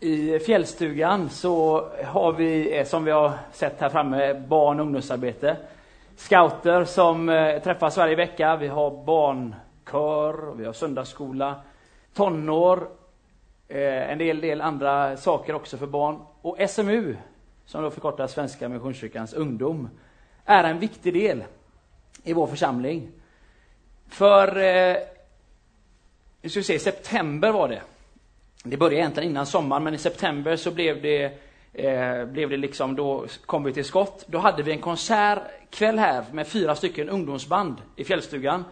I fjällstugan så har vi, eh, som vi har sett här framme, barn och ungdomsarbete. Scouter som eh, träffas varje vecka. Vi har barnkör, vi har söndagsskola, tonår, eh, en del, del andra saker också för barn. Och SMU, som då förkortas Svenska Missionskyrkans ungdom, är en viktig del i vår församling. För, eh, vi ska se, september var det. Det började egentligen innan sommaren, men i september så blev det, eh, blev det liksom, då kom vi till skott. Då hade vi en konsertkväll här med fyra stycken ungdomsband i fjällstugan.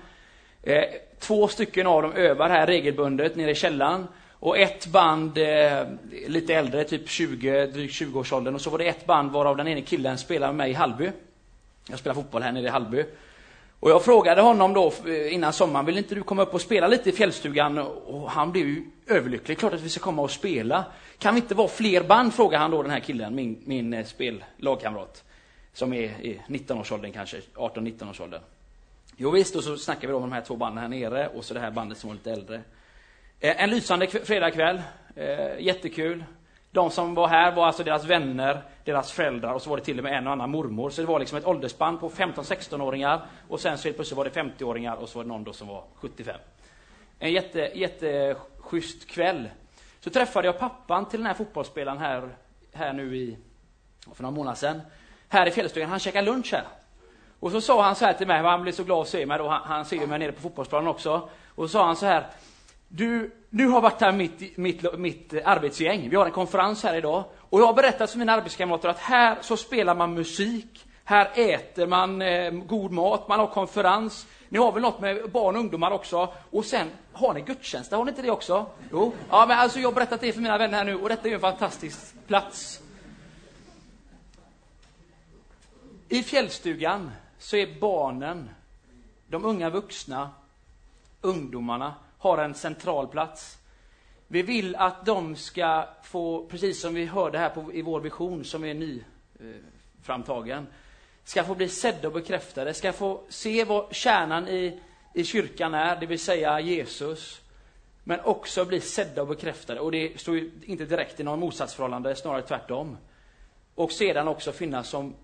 Eh, två stycken av dem övar här regelbundet nere i källaren. Och ett band, eh, lite äldre, typ 20, drygt 20-årsåldern. Och så var det ett band varav den ene killen spelade med mig i Hallby. Jag spelar fotboll här nere i Hallby. Och jag frågade honom då eh, innan sommaren, vill inte du komma upp och spela lite i fjällstugan? Och han blev ju överlycklig, klart att vi ska komma och spela. Kan vi inte vara fler band? frågade han då den här killen, min, min eh, spellagkamrat. Som är i 19-årsåldern kanske, 18-19-årsåldern. Jo visst, och så snackade vi då om de här två banden här nere och så det här bandet som var lite äldre. Eh, en lysande fredagkväll, jättekul. De som var här var alltså deras vänner, deras föräldrar och så var det till och med en och annan mormor. Så det var liksom ett åldersspann på 15-16-åringar och sen så helt plötsligt var det 50-åringar och så var det någon då som var 75. En jätte, jätteschysst kväll. Så träffade jag pappan till den här fotbollsspelaren här, här nu i, för några månader sedan. Här i fjällstugan, han käkade lunch här. Och så sa han så här till mig, han blev så glad att se mig då, han, han ser mig nere på fotbollsplanen också. Och så sa han så här, du, du har varit här mitt, mitt, mitt arbetsgäng. Vi har en konferens här idag. Och jag har berättat för mina arbetskamrater att här så spelar man musik. Här äter man eh, god mat, man har konferens. Ni har väl något med barn och ungdomar också? Och sen har ni gudstjänster, har ni inte det också? Jo. Ja, men alltså jag har berättat det för mina vänner här nu och detta är ju en fantastisk plats. I fjällstugan så är barnen, de unga vuxna, ungdomarna har en central plats. Vi vill att de ska få, precis som vi hörde här på, i vår vision som är ny eh, framtagen, ska få bli sedda och bekräftade, ska få se vad kärnan i, i kyrkan är, det vill säga Jesus, men också bli sedda och bekräftade. Och det står ju inte direkt i någon motsatsförhållande, snarare tvärtom. Och sedan också finnas som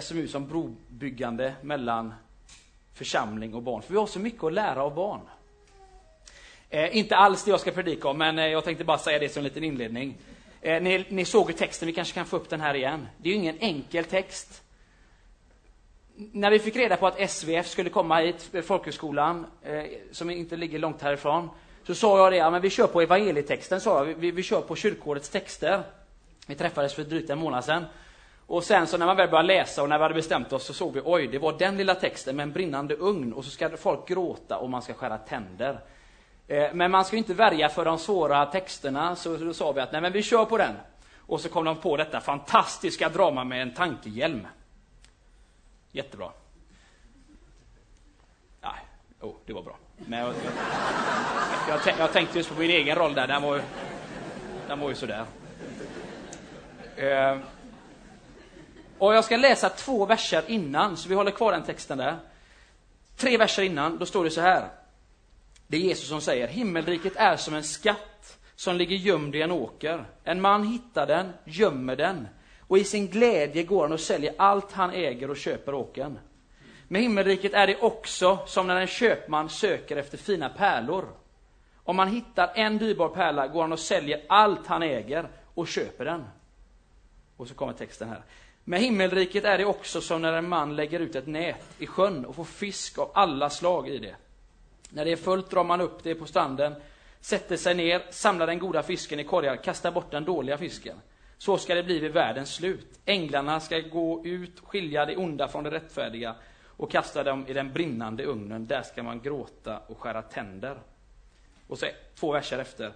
SMU som brobyggande mellan församling och barn. För vi har så mycket att lära av barn. Eh, inte alls det jag ska predika om, men eh, jag tänkte bara säga det som en liten inledning. Eh, ni, ni såg ju texten, vi kanske kan få upp den här igen. Det är ju ingen enkel text. När vi fick reda på att SVF skulle komma hit, eh, folkhögskolan, eh, som inte ligger långt härifrån, så sa jag det, ja, men vi kör på evangelietexten, sa jag. Vi, vi, vi kör på kyrkårets texter. Vi träffades för drygt en månad sedan. Och sen så när man väl började läsa och när vi hade bestämt oss så såg vi, oj, det var den lilla texten med en brinnande ugn och så ska folk gråta och man ska skära tänder. Eh, men man ska inte värja för de svåra texterna, så då sa vi att nej, men vi kör på den. Och så kom de på detta fantastiska drama med en tankehjälm. Jättebra. Nej, oh, det var bra. Men jag, jag, jag, jag, tänkte just på min egen roll där, den var ju, den var ju sådär. Eh, och jag ska läsa två verser innan, så vi håller kvar den texten där. Tre verser innan, då står det så här. Det är Jesus som säger, himmelriket är som en skatt som ligger gömd i en åker. En man hittar den, gömmer den och i sin glädje går han och säljer allt han äger och köper åkern. Med himmelriket är det också som när en köpman söker efter fina pärlor. Om man hittar en dyrbar pärla går han och säljer allt han äger och köper den. Och så kommer texten här. Med himmelriket är det också som när en man lägger ut ett nät i sjön och får fisk av alla slag i det. När det är fullt drar man upp det på stranden, sätter sig ner, samlar den goda fisken i korgar, kastar bort den dåliga fisken. Så ska det bli vid världens slut. Änglarna ska gå ut, skilja det onda från det rättfärdiga och kasta dem i den brinnande ugnen. Där ska man gråta och skära tänder. Och så två verser efter,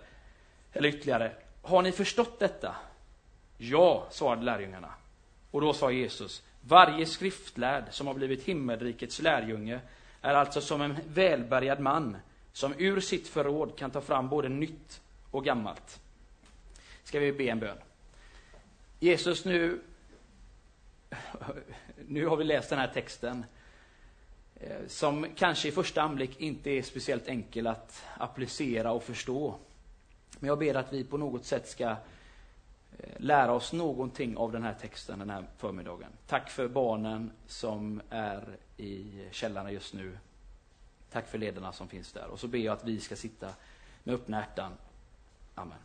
eller ytterligare. Har ni förstått detta? Ja, svarade lärjungarna. Och då sa Jesus, varje skriftlärd som har blivit himmelrikets lärjunge är alltså som en välbärgad man som ur sitt förråd kan ta fram både nytt och gammalt. Ska vi be en bön. Jesus, nu, nu har vi läst den här texten eh, som kanske i första anblick inte är speciellt enkel att applicera och förstå. Men jag ber att vi på något sätt ska eh, lära oss någonting av den här texten den här förmiddagen. Tack för barnen som är i källarna just nu. Tack för ledarna som finns där. Och så ber jag att vi ska sitta med öppna hjärtan. Amen.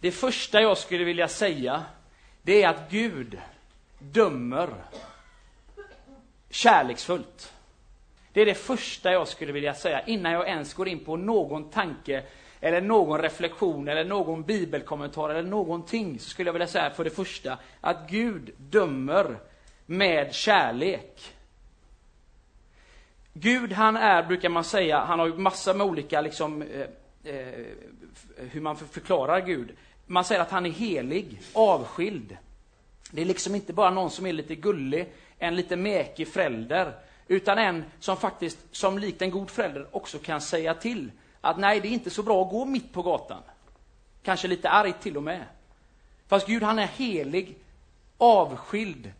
Det första jag skulle vilja säga, det är att Gud dömer kärleksfullt. Det är det första jag skulle vilja säga innan jag ens går in på någon tanke eller någon reflektion eller någon bibelkommentar eller någonting. Så skulle jag vilja säga för det första att Gud dömer med kärlek. Gud han är, brukar man säga, han har ju massor med olika liksom, eh, eh, hur man förklarar Gud. Man säger att han är helig, avskild. Det är liksom inte bara någon som är lite gullig, en lite mäkig förälder, utan en som faktiskt, som likt en god förälder, också kan säga till att nej, det är inte så bra att gå mitt på gatan. Kanske lite argt till och med. Fast Gud, han är helig, avskild.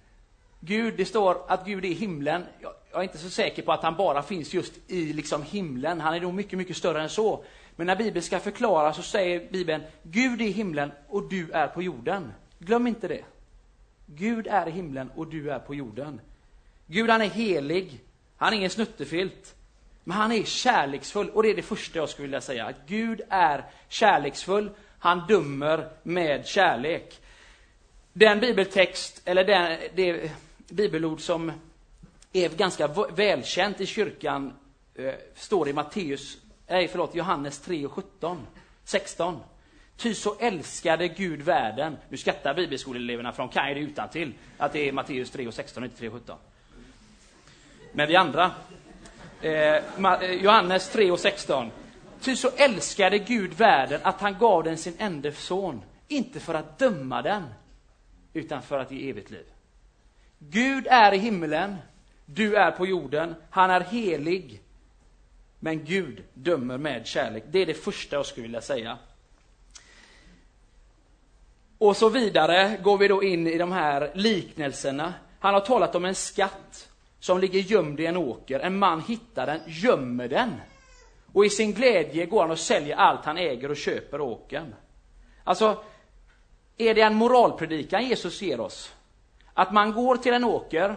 Gud, det står att Gud är i himlen. Jag är inte så säker på att han bara finns just i liksom himlen. Han är nog mycket, mycket större än så. Men när Bibeln ska förklara så säger Bibeln, Gud är i himlen och du är på jorden. Glöm inte det. Gud är i himlen och du är på jorden. Gud han är helig, han är ingen snuttefilt. Men han är kärleksfull och det är det första jag skulle vilja säga. Att Gud är kärleksfull, han dömer med kärlek. Den bibeltext, eller den, det bibelord som är ganska välkänt i kyrkan, eh, står i Matteus, nej förlåt, Johannes 3 och 17, 16. Ty så älskade Gud världen. Nu skrattar bibelskoleeleverna för de kan ju det utan till att det är Matteus 3 och 16 inte 3 och 17. Men vi andra. Eh, eh Johannes 3 och 16. Ty så älskade Gud världen att han gav den sin enda son, inte för att döma den, utan för att ge evigt liv. Gud är i himmelen, du är på jorden, han är helig, men Gud dömer med kärlek. Det är det första jag skulle vilja säga. Och så vidare går vi då in i de här liknelserna. Han har talat om en skatt som ligger gömd i en åker. En man hittar den, gömmer den. Och i sin glädje går han och säljer allt han äger och köper åkern. Alltså, är det en moralpredikan Jesus ger oss? Att man går till en åker,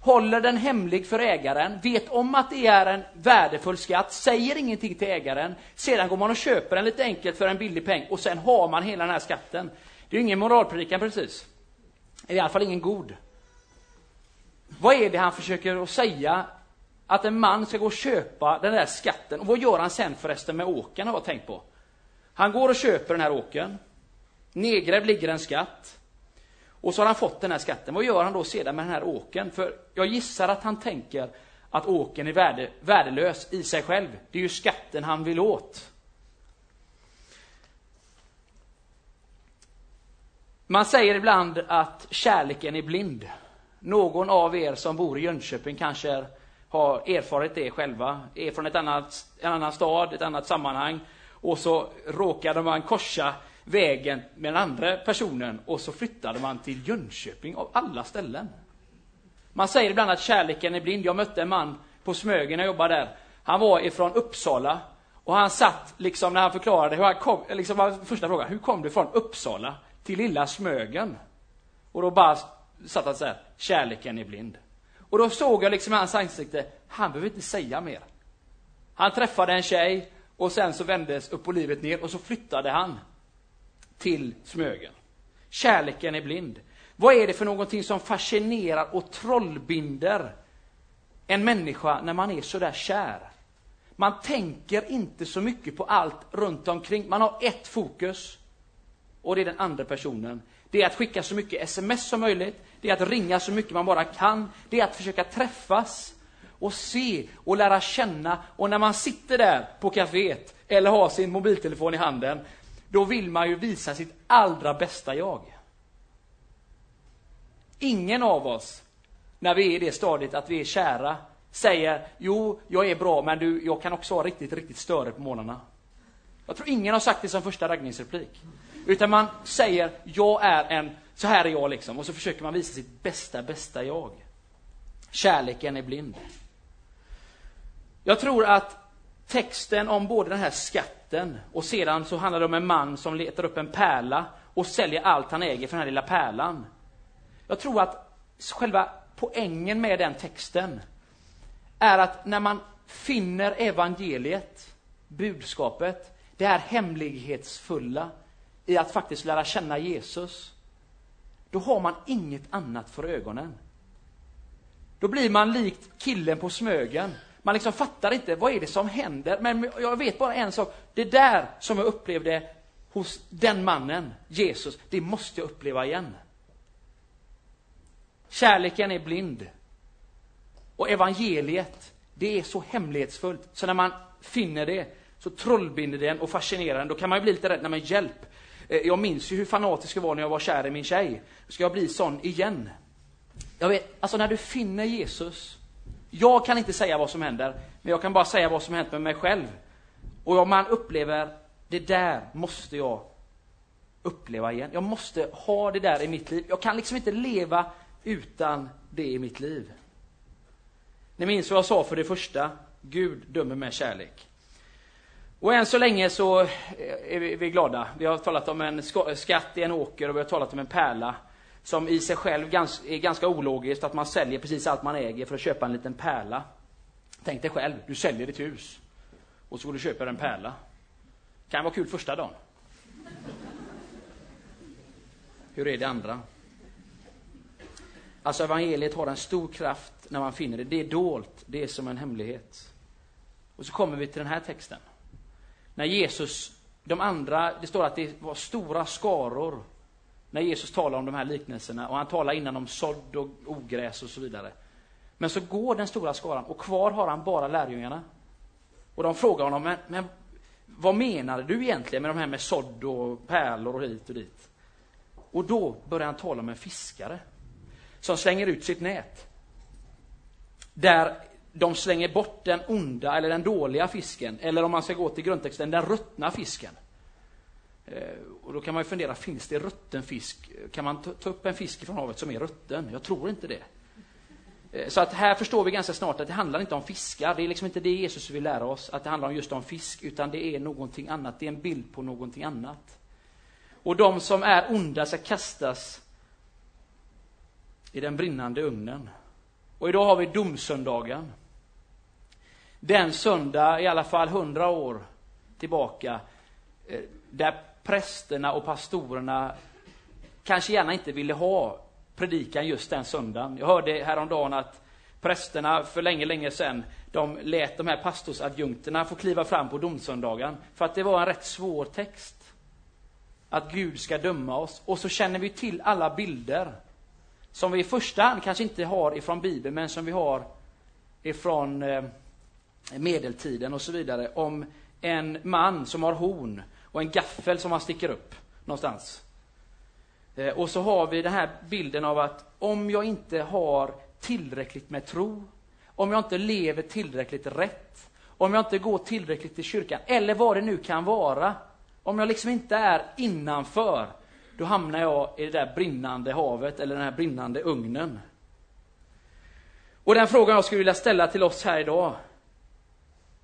håller den hemlig för ägaren, vet om att det är en värdefull skatt, säger ingenting till ägaren, sedan går man och köper den lite enkelt för en billig peng och sen har man hela den här skatten. Det är ingen moralpredikan precis. I alla fall ingen god. Vad är det han försöker att säga? Att en man ska gå och köpa den där skatten. Och vad gör han sen förresten med åkern har jag tänkt på. Han går och köper den här åkern. Nedgrävd ligger en skatt. Och så har han fått den här skatten. Vad gör han då sedan med den här åkern? För jag gissar att han tänker att åkern är värde, värdelös i sig själv. Det är ju skatten han vill åt. Man säger ibland att kärleken är blind. Någon av er som bor i Jönköping kanske har erfarit det själva, är från ett annat, en annan stad, ett annat sammanhang, och så råkade man korsa vägen med den andra personen och så flyttade man till Jönköping av alla ställen. Man säger ibland att kärleken är blind. Jag mötte en man på Smögen när jag jobbade där. Han var ifrån Uppsala och han satt liksom när han förklarade hur han kom, liksom var första frågan, hur kom du från Uppsala till lilla Smögen? Och då bara satt han så här, kärleken är blind. Och då såg jag liksom i hans ansikte, han behöver inte säga mer. Han träffade en tjej och sen så vändes upp på livet ner och så flyttade han till Smögen. Kärleken är blind. Vad är det för någonting som fascinerar och trollbinder en människa när man är så där kär? Man tänker inte så mycket på allt runt omkring. Man har ett fokus och det är den andra personen. Det är att skicka så mycket sms som möjligt. Det är att ringa så mycket man bara kan. Det är att försöka träffas och se och lära känna. Och när man sitter där på kaféet eller har sin mobiltelefon i handen, då vill man ju visa sitt allra bästa jag. Ingen av oss, när vi är i det stadiet att vi är kära, säger jo, jag är bra, men du, jag kan också vara riktigt, riktigt störig på morgnarna. Jag tror ingen har sagt det som första raggningsreplik. Utan man säger, jag är en, så här är jag liksom. Och så försöker man visa sitt bästa, bästa jag. Kärleken är blind. Jag tror att texten om både den här skatten skatten. Och sedan så handlar det om en man som letar upp en pärla och säljer allt han äger för den här lilla pärlan. Jag tror att själva poängen med den texten är att när man finner evangeliet, budskapet, det här hemlighetsfulla i att faktiskt lära känna Jesus, då har man inget annat för ögonen. Då blir man likt killen på Smögen. Man liksom fattar inte, vad är det som händer? Men jag vet bara en sak, det där som jag upplevde hos den mannen, Jesus, det måste jag uppleva igen. Kärleken är blind. Och evangeliet, det är så hemlighetsfullt, så när man finner det, så trollbinder den och fascinerar den. Då kan man ju bli lite rädd, nej men hjälp. Eh, jag minns ju hur fanatisk jag var när jag var kär i min tjej. Ska jag bli sån igen? Jag vet, alltså när du finner Jesus, jag kan inte säga vad som händer, men jag kan bara säga vad som hänt med mig själv. Och om man upplever, det där måste jag uppleva igen. Jag måste ha det där i mitt liv. Jag kan liksom inte leva utan det i mitt liv. Ni minns vad jag sa för det första, Gud dömer med kärlek. Och än så länge så är vi glada. Vi har talat om en skatt i en åker och vi har talat om en pärla som i sig själv är ganska ologiskt att man säljer precis allt man äger för att köpa en liten pärla. Tänk dig själv, du säljer ditt hus och så går du och köper en pärla. Kan vara kul första dagen. Hur är det andra? Alltså evangeliet har en stor kraft när man finner det. Det är dolt, det är som en hemlighet. Och så kommer vi till den här texten. När Jesus, de andra, det står att det var stora skaror när Jesus talar om de här liknelserna och han talar innan om sådd och ogräs och så vidare. Men så går den stora skaran och kvar har han bara lärjungarna. Och de frågar honom, men, men vad menade du egentligen med de här med sådd och pärlor och hit och dit? Och då börjar han tala om en fiskare som slänger ut sitt nät. Där de slänger bort den onda eller den dåliga fisken, eller om man ska gå till grundtexten, den ruttna fisken. Eh, och då kan man ju fundera, finns det rutten fisk? Kan man ta upp en fisk från havet som är rutten? Jag tror inte det. Eh, så att här förstår vi ganska snart att det handlar inte om fiskar. Det är liksom inte det Jesus vill lära oss, att det handlar om just om fisk, utan det är någonting annat. Det är en bild på någonting annat. Och de som är onda ska kastas i den brinnande ugnen. Och idag har vi domsöndagen. Den söndag, i alla fall hundra år tillbaka, eh, där prästerna och pastorerna kanske gärna inte ville ha predikan just den söndagen. Jag hörde häromdagen att prästerna för länge, länge sedan, de lät de här pastorsadjunkterna få kliva fram på domsöndagen, för att det var en rätt svår text. Att Gud ska döma oss. Och så känner vi till alla bilder som vi i första hand kanske inte har ifrån Bibeln, men som vi har ifrån eh, medeltiden och så vidare, om en man som har horn och en gaffel som man sticker upp någonstans. Eh, och så har vi den här bilden av att om jag inte har tillräckligt med tro, om jag inte lever tillräckligt rätt, om jag inte går tillräckligt till kyrkan, eller vad det nu kan vara, om jag liksom inte är innanför, då hamnar jag i det där brinnande havet eller den här brinnande ugnen. Och den frågan jag skulle vilja ställa till oss här idag.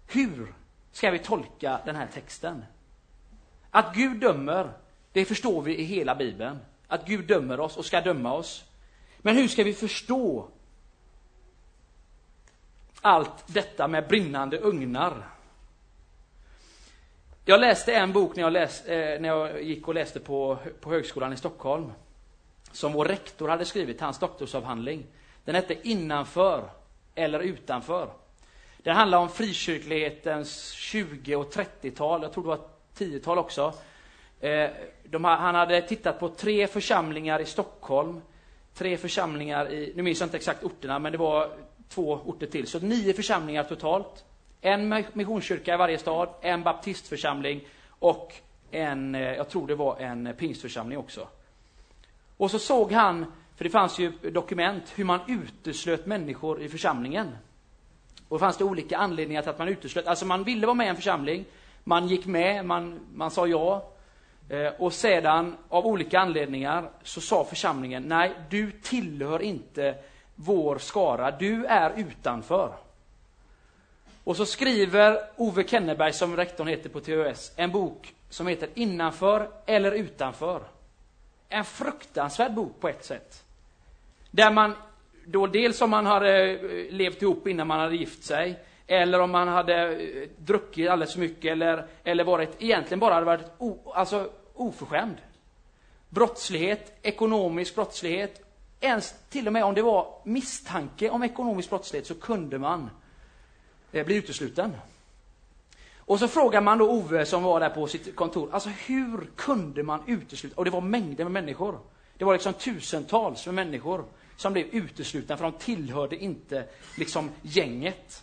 Hur ska vi tolka den här texten? Att Gud dömer, det förstår vi i hela Bibeln. Att Gud dömer oss och ska döma oss. Men hur ska vi förstå allt detta med brinnande ugnar? Jag läste en bok när jag, läs, eh, när jag gick och läste på, på högskolan i Stockholm. Som vår rektor hade skrivit, hans doktorsavhandling. Den hette Innanför eller utanför. Den handlar om frikyrklighetens 20 och 30-tal, jag tror det var tiotal också. Eh, de, han hade tittat på tre församlingar i Stockholm, tre församlingar i, nu minns jag inte exakt orterna, men det var två orter till, så nio församlingar totalt. En missionskyrka i varje stad, en baptistförsamling och en, eh, jag tror det var en pingstförsamling också. Och så såg han, för det fanns ju dokument, hur man uteslöt människor i församlingen. Och fanns det olika anledningar till att man uteslöt. Alltså man ville vara med i en församling, man gick med, man, man sa ja. Eh, och sedan, av olika anledningar, så sa församlingen, nej, du tillhör inte vår skara, du är utanför. Och så skriver Ove Kenneberg, som rektorn heter på THS, en bok som heter Innanför eller utanför. En fruktansvärd bok på ett sätt. Där man då dels om man hade eh, levt ihop innan man hade gift sig, eller om man hade eh, druckit alldeles för mycket, eller, eller varit, egentligen bara hade varit o, alltså, oförskämd. Brottslighet, ekonomisk brottslighet, ens till och med om det var misstanke om ekonomisk brottslighet så kunde man eh, bli utesluten. Och så frågar man då Ove som var där på sitt kontor, alltså hur kunde man utesluta? Och det var mängder med människor. Det var liksom tusentals med människor som blev uteslutna för de tillhörde inte liksom gänget.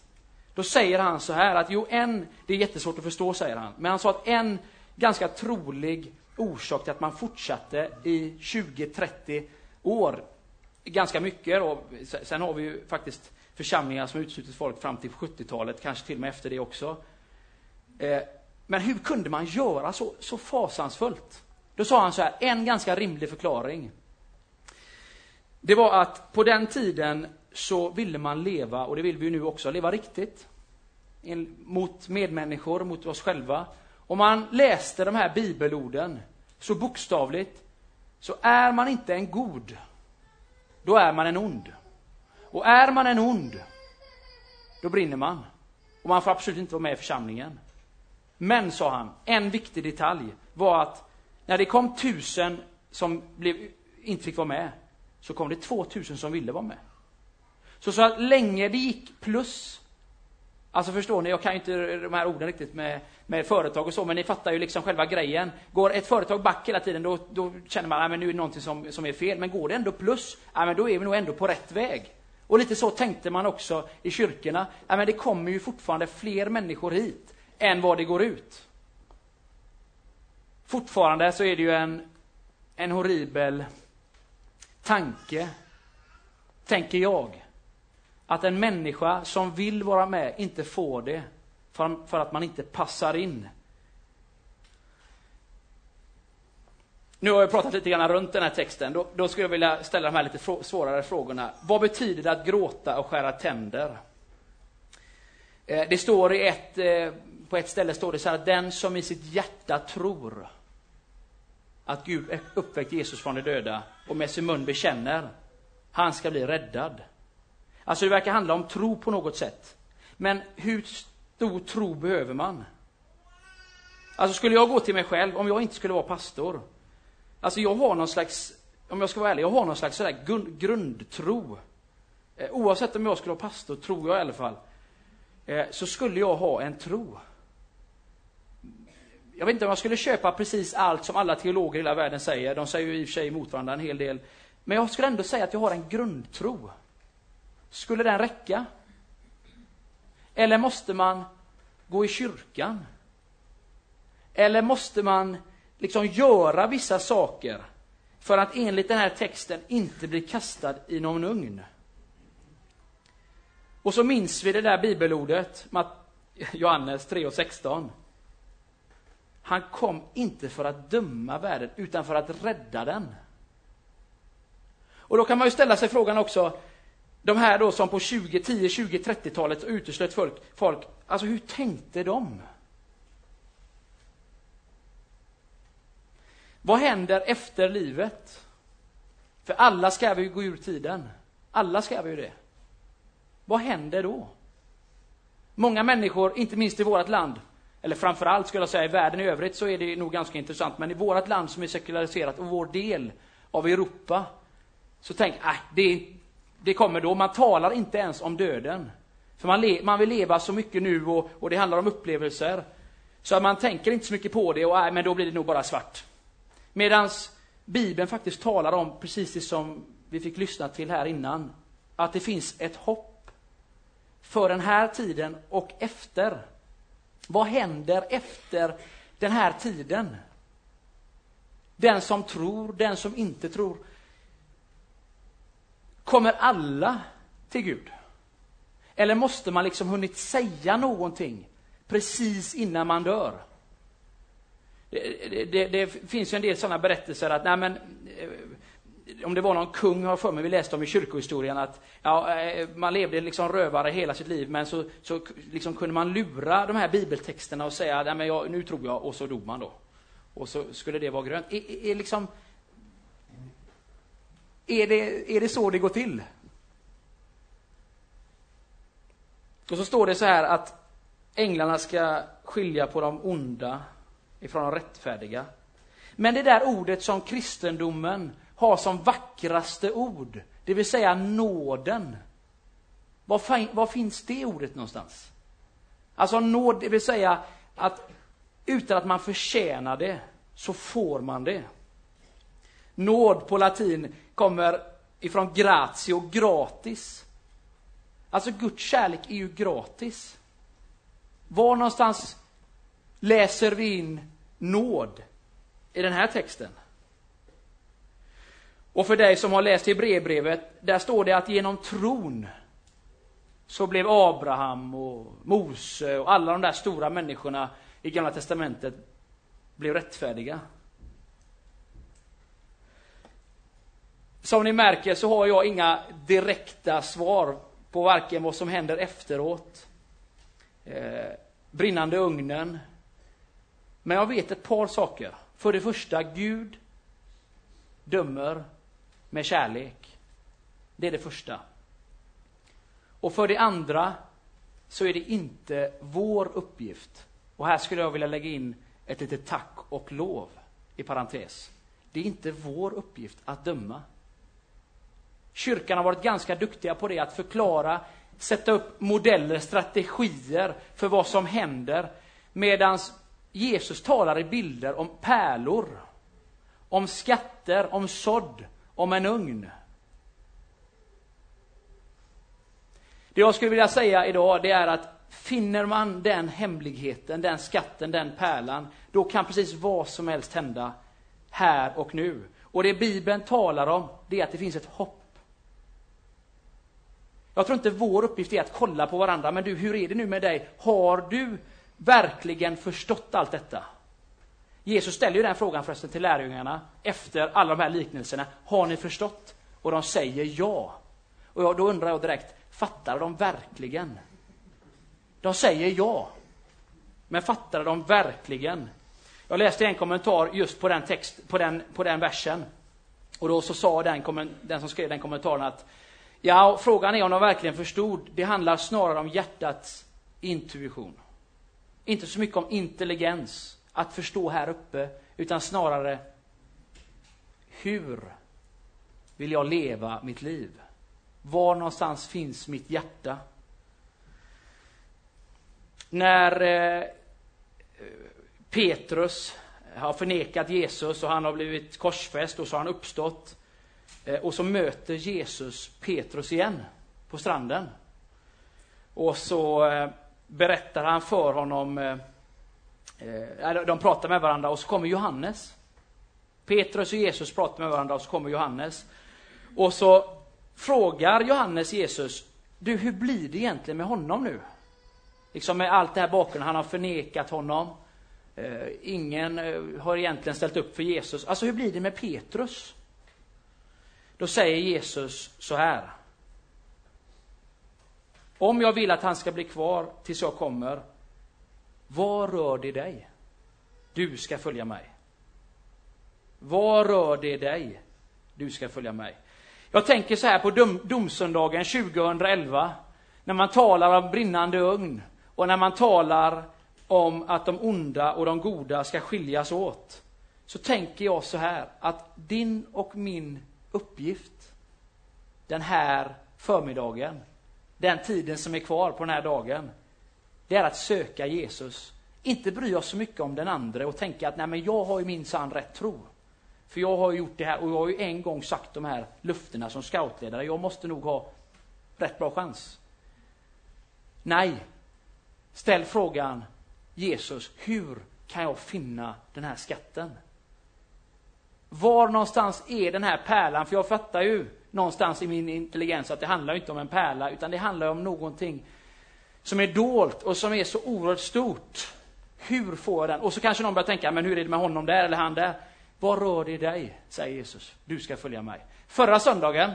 Då säger han så här att jo, en, det är jättesvårt att förstå, säger han, men han sa att en ganska trolig orsak till att man fortsatte i 20-30 år, ganska mycket och sen har vi ju faktiskt församlingar som uteslutit folk fram till 70-talet, kanske till och med efter det också. Eh, men hur kunde man göra så, så fasansfullt? Då sa han så här, en ganska rimlig förklaring. Det var att på den tiden så ville man leva, och det vill vi ju nu också, leva riktigt. Mot medmänniskor, mot oss själva. Om man läste de här bibelorden så bokstavligt, så är man inte en god, då är man en ond. Och är man en ond, då brinner man. Och man får absolut inte vara med i församlingen. Men, sa han, en viktig detalj var att när det kom tusen som blev, inte fick vara med, så kom det 2000 som ville vara med. Så så länge det gick plus, alltså förstår ni, jag kan ju inte de här orden riktigt med, med företag och så, men ni fattar ju liksom själva grejen. Går ett företag back hela tiden, då, då känner man att nu är det någonting som, som är fel. Men går det ändå plus, ja, men då är vi nog ändå på rätt väg. Och lite så tänkte man också i kyrkorna. Ja, men det kommer ju fortfarande fler människor hit än vad det går ut. Fortfarande så är det ju en, en horribel tanke, tänker jag, att en människa som vill vara med inte får det för, att man inte passar in. Nu har jag pratat lite grann runt den här texten. Då, då skulle jag vilja ställa de här lite frå svårare frågorna. Vad betyder det att gråta och skära tänder? Eh, det står i ett, eh, på ett ställe står det så här, den som i sitt hjärta tror att Gud uppväckt Jesus från de döda och med sin mun bekänner, han ska bli räddad. Alltså det verkar handla om tro på något sätt. Men hur stor tro behöver man? Alltså skulle jag gå till mig själv, om jag inte skulle vara pastor, alltså jag har någon slags, om jag ska vara ärlig, jag har någon slags sådär grundtro. Eh, oavsett om jag skulle vara pastor, tror jag i alla fall, eh, så skulle jag ha en tro jag vet inte om jag skulle köpa precis allt som alla teologer i hela världen säger. De säger ju i och för sig emot varandra en hel del. Men jag skulle ändå säga att jag har en grundtro. Skulle den räcka? Eller måste man gå i kyrkan? Eller måste man liksom göra vissa saker för att enligt den här texten inte bli kastad i någon ugn? Och så minns vi det där bibelordet, Johannes 3 och 16. Han kom inte för att döma världen, utan för att rädda den. Och då kan man ju ställa sig frågan också, de här då som på 20, 10, 20, 30-talet uteslöt folk, folk, alltså hur tänkte de? Vad händer efter livet? För alla ska vi ju gå ur tiden. Alla ska vi ju det. Vad händer då? Många människor, inte minst i vårt land, eller framförallt skulle jag säga i världen i övrigt så är det nog ganska intressant, men i vårt land som är sekulariserat och vår del av Europa, så tänk, äh, det, det kommer då. Man talar inte ens om döden. För man, le, man vill leva så mycket nu och, och, det handlar om upplevelser. Så man tänker inte så mycket på det och nej, men då blir det nog bara svart. Medan Bibeln faktiskt talar om precis det som vi fick lyssna till här innan. Att det finns ett hopp för den här tiden och efter. Vad händer efter den här tiden? Den som tror, den som inte tror. Kommer alla till Gud? Eller måste man liksom hunnit säga någonting precis innan man dör? Det, det, det finns ju en del sådana berättelser att, nej men, eh, om det var någon kung, har för mig, vi läste om i kyrkohistorien, att ja, eh, man levde liksom rövare hela sitt liv, men så, så liksom kunde man lura de här bibeltexterna och säga, Nej, men jag, nu tror jag, och så dog man då. Och så skulle det vara grönt. Är, är, liksom, är, det, är det så det går till? Och så står det så här att änglarna ska skilja på de onda ifrån de rättfärdiga. Men det där ordet som kristendomen har som vackraste ord, det vill säga nåden. Var, var finns det ordet någonstans? Alltså nåd, det vill säga att utan att man förtjänar det, så får man det. Nåd på latin kommer ifrån gratio, gratis. Alltså Guds kärlek är ju gratis. Var någonstans läser vi in nåd i den här texten? Och för dig som har läst Hebreerbrevet, där står det att genom tron så blev Abraham och Mose och alla de där stora människorna i Gamla Testamentet blev rättfärdiga. Som ni märker så har jag inga direkta svar på varken vad som händer efteråt, eh, brinnande ugnen. Men jag vet ett par saker. För det första, Gud dömer med kärlek. Det är det första. Och för det andra så är det inte vår uppgift. Och här skulle jag vilja lägga in ett litet tack och lov i parentes. Det är inte vår uppgift att döma. Kyrkan har varit ganska duktiga på det, att förklara, sätta upp modeller, strategier för vad som händer. Medan Jesus talar i bilder om pärlor, om skatter, om sådd, om en ugn. Det jag skulle vilja säga idag, det är att finner man den hemligheten, den skatten, den pärlan, då kan precis vad som helst hända här och nu. Och det Bibeln talar om, det är att det finns ett hopp. Jag tror inte vår uppgift är att kolla på varandra, men du, hur är det nu med dig? Har du verkligen förstått allt detta? Jesus ställer ju den frågan förresten till lärjungarna efter alla de här liknelserna. Har ni förstått? Och de säger ja. Och då undrar jag direkt, fattar de verkligen? De säger ja. Men fattar de verkligen? Jag läste en kommentar just på den, text, på den, på den versen. Och då så sa den, den som skrev den kommentaren att ja, frågan är om de verkligen förstod. Det handlar snarare om hjärtats intuition. Inte så mycket om intelligens, att förstå här uppe, utan snarare hur vill jag leva mitt liv? Var någonstans finns mitt hjärta? När eh, Petrus har förnekat Jesus och han har blivit korsfäst och så har han uppstått. Eh, och så möter Jesus Petrus igen på stranden. Och så eh, berättar han för honom eh, de pratar med varandra och så kommer Johannes. Petrus och Jesus pratar med varandra och så kommer Johannes. Och så frågar Johannes Jesus, du hur blir det egentligen med honom nu? Liksom med allt det här bakom, han har förnekat honom. Ingen har egentligen ställt upp för Jesus. Alltså hur blir det med Petrus? Då säger Jesus så här. Om jag vill att han ska bli kvar tills jag kommer, vad rör det dig? Du ska följa mig. Vad rör det dig? Du ska följa mig. Jag tänker så här på dom, domsöndagen 2011, när man talar om brinnande ugn och när man talar om att de onda och de goda ska skiljas åt. Så tänker jag så här, att din och min uppgift den här förmiddagen, den tiden som är kvar på den här dagen, det är att söka Jesus. Inte bry oss så mycket om den andra och tänka att nej men jag har ju minsann rätt tro. För jag har ju gjort det här och jag har ju en gång sagt de här löftena som scoutledare. Jag måste nog ha rätt bra chans. Nej. Ställ frågan Jesus, hur kan jag finna den här skatten? Var någonstans är den här pärlan? För jag fattar ju någonstans i min intelligens att det handlar inte om en pärla, utan det handlar om någonting som är dolt och som är så oerhört stort. Hur får jag den? Och så kanske någon börjar tänka, men hur är det med honom där eller han där? Vad rör det dig? säger Jesus. Du ska följa mig. Förra söndagen,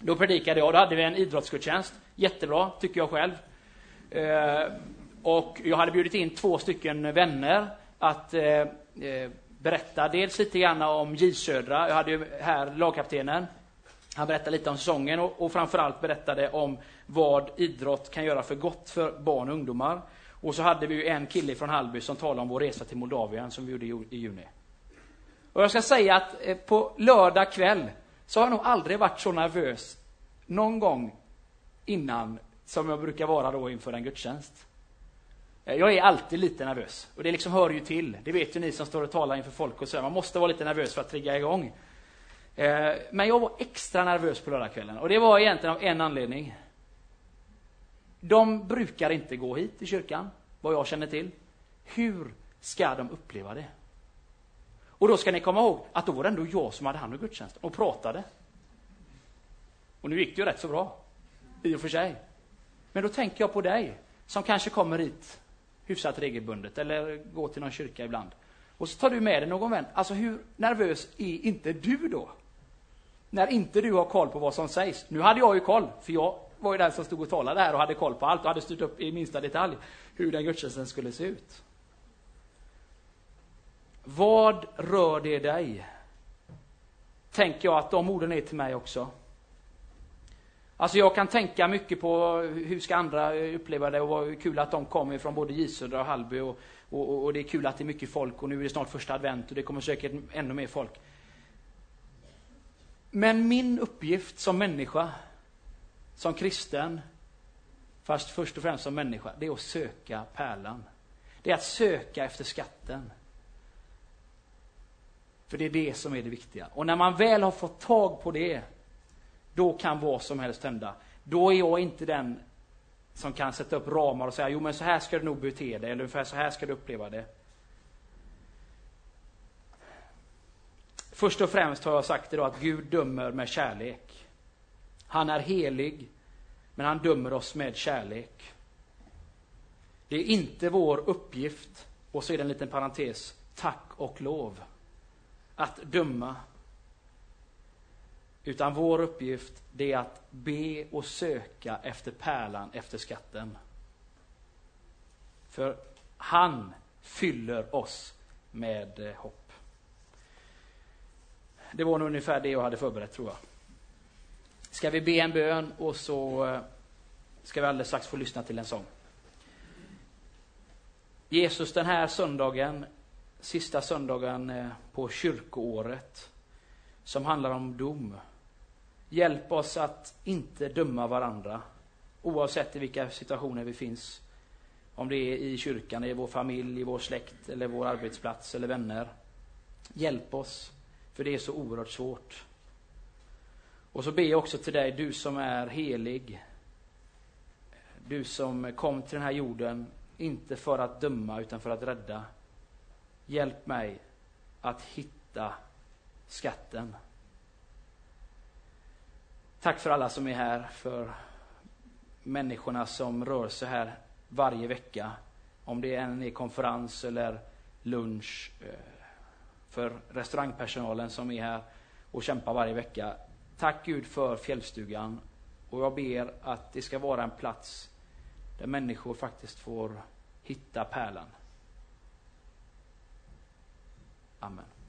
då predikade jag, då hade vi en idrottsgudstjänst. Jättebra, tycker jag själv. Eh, och jag hade bjudit in två stycken vänner att eh, eh, berätta dels lite grann om J Södra. Jag hade ju här lagkaptenen. Han berättade lite om säsongen och, och framförallt berättade om vad idrott kan göra för gott för barn och ungdomar. Och så hade vi ju en kille från Hallby som talade om vår resa till Moldavien som vi gjorde i juni. Och jag ska säga att eh, på lördag kväll så har jag nog aldrig varit så nervös någon gång innan som jag brukar vara då inför en gudstjänst. Eh, jag är alltid lite nervös och det liksom hör ju till. Det vet ju ni som står och talar inför folk och så. Man måste vara lite nervös för att trigga igång. Eh, men jag var extra nervös på lördagskvällen och det var egentligen av en anledning. De brukar inte gå hit till kyrkan, vad jag känner till. Hur ska de uppleva det? Och då ska ni komma ihåg att då var det ändå jag som hade hand om gudstjänsten och pratade. Och nu gick det ju rätt så bra, i och för sig. Men då tänker jag på dig, som kanske kommer hit hyfsat regelbundet, eller gå till någon kyrka ibland. Och så tar du med dig någon vän. Alltså hur nervös är inte du då? När inte du har koll på vad som sägs. Nu hade jag ju koll, för jag var ju den som stod och talade här och hade koll på allt och hade styrt upp i minsta detalj hur den gudstjänsten skulle se ut. Vad rör det dig? Tänker jag att de orden är till mig också. Alltså jag kan tänka mycket på hur ska andra eh, uppleva det och vad kul att de kommer från både Gisudra och Hallby och, och, och, det är kul att det är mycket folk och nu är det snart första advent och det kommer säkert ännu mer folk. Men min uppgift som människa, som kristen, fast först och främst som människa, det är att söka pärlan. Det är att söka efter skatten. För det är det som är det viktiga. Och när man väl har fått tag på det, då kan vad som helst hända. Då är jag inte den som kan sätta upp ramar och säga, jo men så här ska du nog bete dig, eller ungefär så här ska du uppleva det. Först och främst har jag sagt idag att Gud dömer med kärlek. Han är helig, men han dömer oss med kärlek. Det är inte vår uppgift, och så är det en liten parentes, tack och lov, att döma. Utan vår uppgift, det är att be och söka efter pärlan, efter skatten. För han fyller oss med eh, hopp. Det var nog ungefär det jag hade förberett tror jag. Ska vi be en bön och så eh, ska vi alldeles strax få lyssna till en sång. Jesus, den här söndagen, sista söndagen eh, på kyrkoåret, som handlar om dom. Hjälp oss att inte döma varandra, oavsett i vilka situationer vi finns. Om det är i kyrkan, i vår familj, i vår släkt, eller vår arbetsplats eller vänner. Hjälp oss för det är så oerhört svårt. Och så ber jag också till dig, du som är helig. Du som kom till den här jorden, inte för att döma utan för att rädda. Hjälp mig att hitta skatten. Tack för alla som är här, för människorna som rör sig här varje vecka. Om det än är konferens eller lunch eh, för restaurangpersonalen som är här och kämpar varje vecka. Tack Gud för fjällstugan och jag ber att det ska vara en plats där människor faktiskt får hitta pärlan. Amen.